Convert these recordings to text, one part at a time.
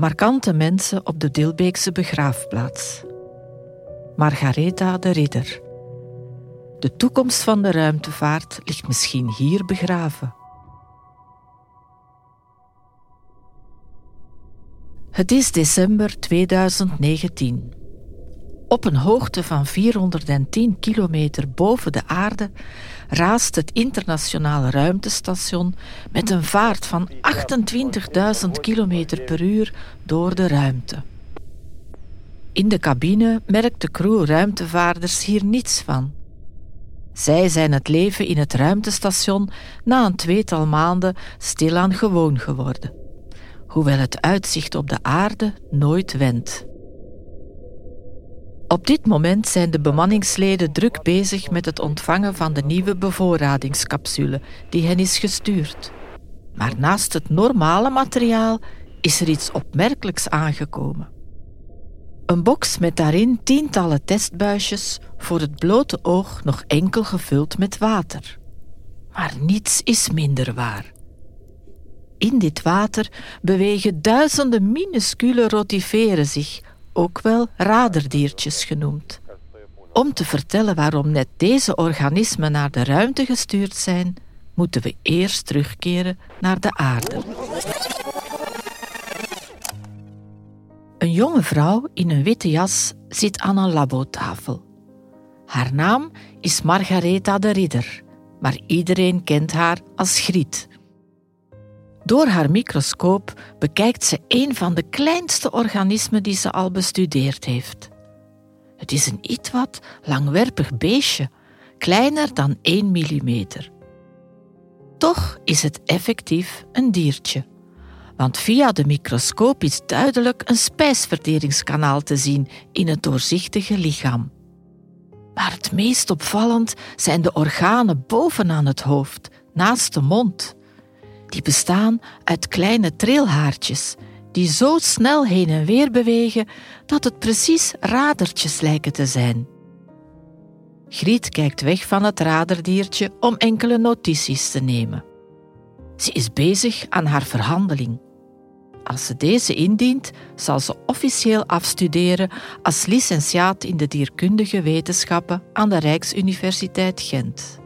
Markante mensen op de Dilbeekse begraafplaats. Margaretha de Ridder. De toekomst van de ruimtevaart ligt misschien hier begraven. Het is december 2019. Op een hoogte van 410 kilometer boven de aarde raast het internationale ruimtestation met een vaart van 28.000 kilometer per uur door de ruimte. In de cabine merkt de crew ruimtevaarders hier niets van. Zij zijn het leven in het ruimtestation na een tweetal maanden stilaan gewoon geworden, hoewel het uitzicht op de aarde nooit wendt. Op dit moment zijn de bemanningsleden druk bezig met het ontvangen van de nieuwe bevoorradingscapsule die hen is gestuurd. Maar naast het normale materiaal is er iets opmerkelijks aangekomen. Een box met daarin tientallen testbuisjes, voor het blote oog nog enkel gevuld met water. Maar niets is minder waar. In dit water bewegen duizenden minuscule rotiferen zich ook wel raderdiertjes genoemd. Om te vertellen waarom net deze organismen naar de ruimte gestuurd zijn, moeten we eerst terugkeren naar de aarde. Een jonge vrouw in een witte jas zit aan een labotafel. Haar naam is Margaretha de Ridder, maar iedereen kent haar als Griet. Door haar microscoop bekijkt ze een van de kleinste organismen die ze al bestudeerd heeft. Het is een iets wat langwerpig beestje, kleiner dan 1 millimeter. Toch is het effectief een diertje, want via de microscoop is duidelijk een spijsverteringskanaal te zien in het doorzichtige lichaam. Maar het meest opvallend zijn de organen bovenaan het hoofd, naast de mond. Die bestaan uit kleine trilhaartjes die zo snel heen en weer bewegen dat het precies radertjes lijken te zijn. Griet kijkt weg van het raderdiertje om enkele notities te nemen. Ze is bezig aan haar verhandeling. Als ze deze indient, zal ze officieel afstuderen als licentiaat in de dierkundige wetenschappen aan de Rijksuniversiteit Gent.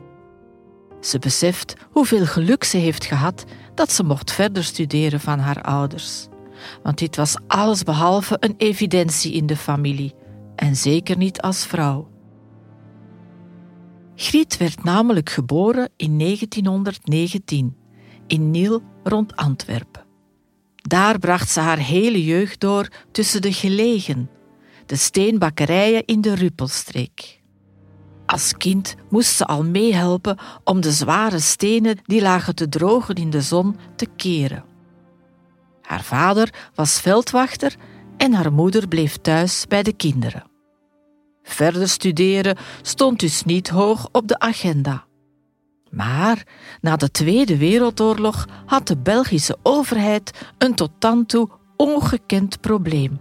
Ze beseft hoeveel geluk ze heeft gehad dat ze mocht verder studeren van haar ouders. Want dit was allesbehalve een evidentie in de familie, en zeker niet als vrouw. Griet werd namelijk geboren in 1919 in Niel rond Antwerpen. Daar bracht ze haar hele jeugd door tussen de gelegen, de steenbakkerijen in de Ruppelstreek. Als kind moest ze al meehelpen om de zware stenen die lagen te drogen in de zon te keren. Haar vader was veldwachter en haar moeder bleef thuis bij de kinderen. Verder studeren stond dus niet hoog op de agenda. Maar na de Tweede Wereldoorlog had de Belgische overheid een tot dan toe ongekend probleem.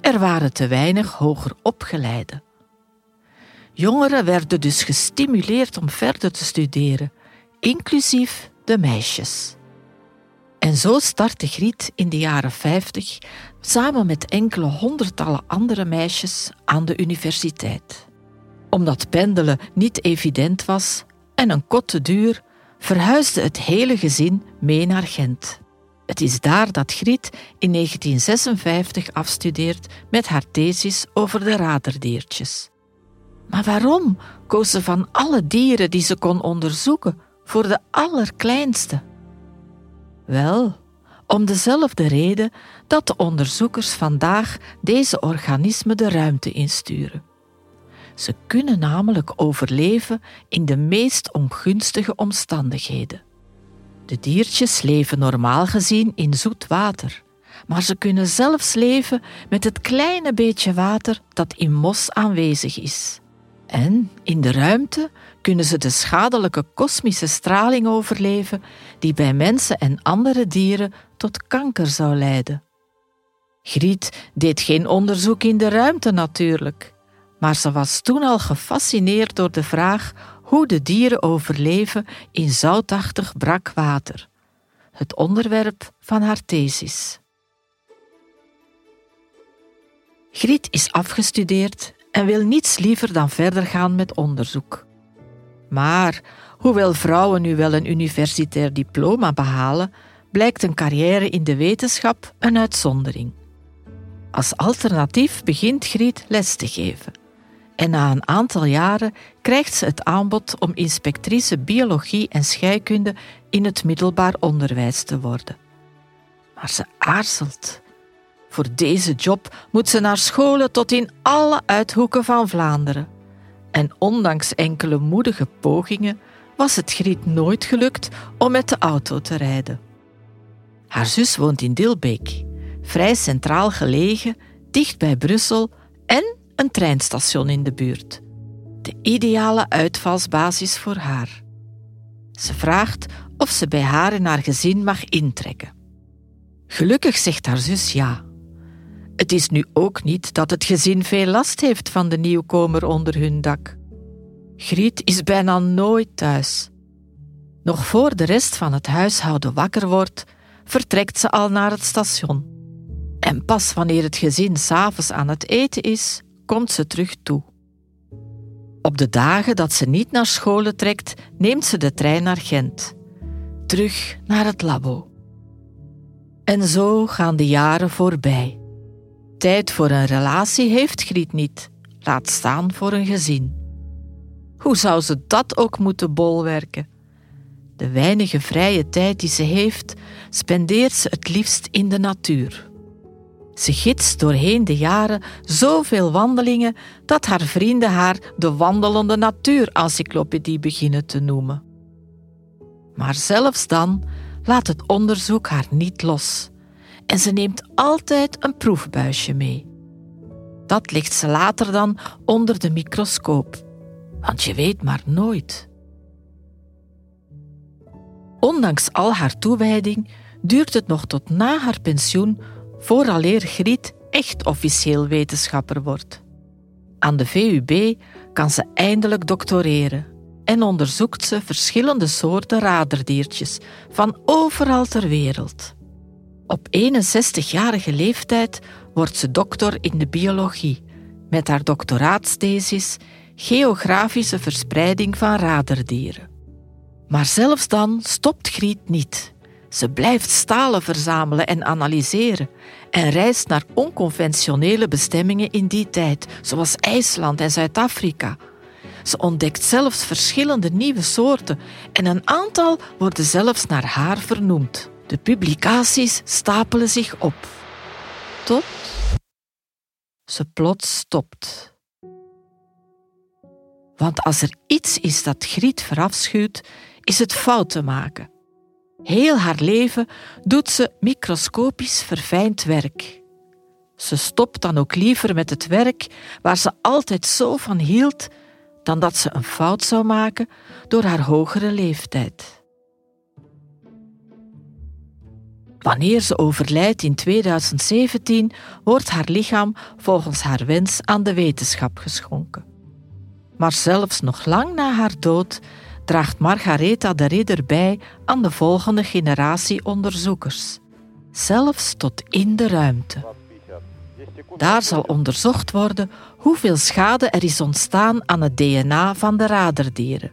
Er waren te weinig hoger opgeleiden. Jongeren werden dus gestimuleerd om verder te studeren, inclusief de meisjes. En zo startte Griet in de jaren 50 samen met enkele honderdtallen andere meisjes aan de universiteit. Omdat pendelen niet evident was en een kot te duur, verhuisde het hele gezin mee naar Gent. Het is daar dat Griet in 1956 afstudeert met haar thesis over de raderdiertjes. Maar waarom koos ze van alle dieren die ze kon onderzoeken voor de allerkleinste? Wel, om dezelfde reden dat de onderzoekers vandaag deze organismen de ruimte insturen. Ze kunnen namelijk overleven in de meest ongunstige omstandigheden. De diertjes leven normaal gezien in zoet water, maar ze kunnen zelfs leven met het kleine beetje water dat in mos aanwezig is. En in de ruimte kunnen ze de schadelijke kosmische straling overleven die bij mensen en andere dieren tot kanker zou leiden. Griet deed geen onderzoek in de ruimte natuurlijk, maar ze was toen al gefascineerd door de vraag hoe de dieren overleven in zoutachtig brak water. Het onderwerp van haar thesis. Griet is afgestudeerd en wil niets liever dan verder gaan met onderzoek. Maar hoewel vrouwen nu wel een universitair diploma behalen, blijkt een carrière in de wetenschap een uitzondering. Als alternatief begint Griet les te geven. En na een aantal jaren krijgt ze het aanbod om inspectrice biologie en scheikunde in het middelbaar onderwijs te worden. Maar ze aarzelt. Voor deze job moet ze naar scholen tot in alle uithoeken van Vlaanderen. En ondanks enkele moedige pogingen was het Griet nooit gelukt om met de auto te rijden. Haar zus woont in Dilbeek, vrij centraal gelegen, dicht bij Brussel en een treinstation in de buurt. De ideale uitvalsbasis voor haar. Ze vraagt of ze bij haar en haar gezin mag intrekken. Gelukkig zegt haar zus ja. Het is nu ook niet dat het gezin veel last heeft van de nieuwkomer onder hun dak. Griet is bijna nooit thuis. Nog voor de rest van het huishouden wakker wordt, vertrekt ze al naar het station. En pas wanneer het gezin s'avonds aan het eten is, komt ze terug toe. Op de dagen dat ze niet naar scholen trekt, neemt ze de trein naar Gent. Terug naar het labo. En zo gaan de jaren voorbij. Tijd voor een relatie heeft Griet niet, laat staan voor een gezin. Hoe zou ze dat ook moeten bolwerken? De weinige vrije tijd die ze heeft, spendeert ze het liefst in de natuur. Ze gidst doorheen de jaren zoveel wandelingen dat haar vrienden haar de wandelende natuurencyclopedie beginnen te noemen. Maar zelfs dan laat het onderzoek haar niet los en ze neemt altijd een proefbuisje mee. Dat ligt ze later dan onder de microscoop, want je weet maar nooit. Ondanks al haar toewijding duurt het nog tot na haar pensioen vooraleer Griet echt officieel wetenschapper wordt. Aan de VUB kan ze eindelijk doctoreren en onderzoekt ze verschillende soorten raderdiertjes van overal ter wereld. Op 61-jarige leeftijd wordt ze doctor in de biologie met haar doctoraatsthesis Geografische verspreiding van raderdieren. Maar zelfs dan stopt Griet niet. Ze blijft stalen verzamelen en analyseren en reist naar onconventionele bestemmingen in die tijd, zoals IJsland en Zuid-Afrika. Ze ontdekt zelfs verschillende nieuwe soorten en een aantal worden zelfs naar haar vernoemd. De publicaties stapelen zich op. Tot ze plots stopt. Want als er iets is dat Griet verafschuwt, is het fouten maken. Heel haar leven doet ze microscopisch verfijnd werk. Ze stopt dan ook liever met het werk waar ze altijd zo van hield, dan dat ze een fout zou maken door haar hogere leeftijd. Wanneer ze overlijdt in 2017, wordt haar lichaam volgens haar wens aan de wetenschap geschonken. Maar zelfs nog lang na haar dood draagt Margaretha de Ridder bij aan de volgende generatie onderzoekers, zelfs tot in de ruimte. Daar zal onderzocht worden hoeveel schade er is ontstaan aan het DNA van de raderdieren.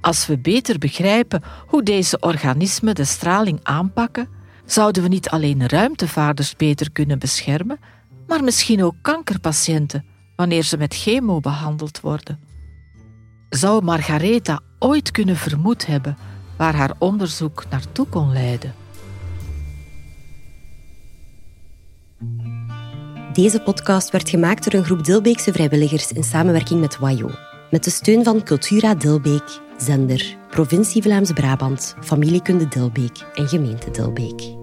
Als we beter begrijpen hoe deze organismen de straling aanpakken, zouden we niet alleen ruimtevaarders beter kunnen beschermen, maar misschien ook kankerpatiënten wanneer ze met chemo behandeld worden. Zou Margaretha ooit kunnen vermoed hebben waar haar onderzoek naartoe kon leiden? Deze podcast werd gemaakt door een groep Dilbeekse vrijwilligers in samenwerking met WAJO. Met de steun van Cultura Dilbeek, Zender, Provincie Vlaams-Brabant, Familiekunde Dilbeek en Gemeente Dilbeek.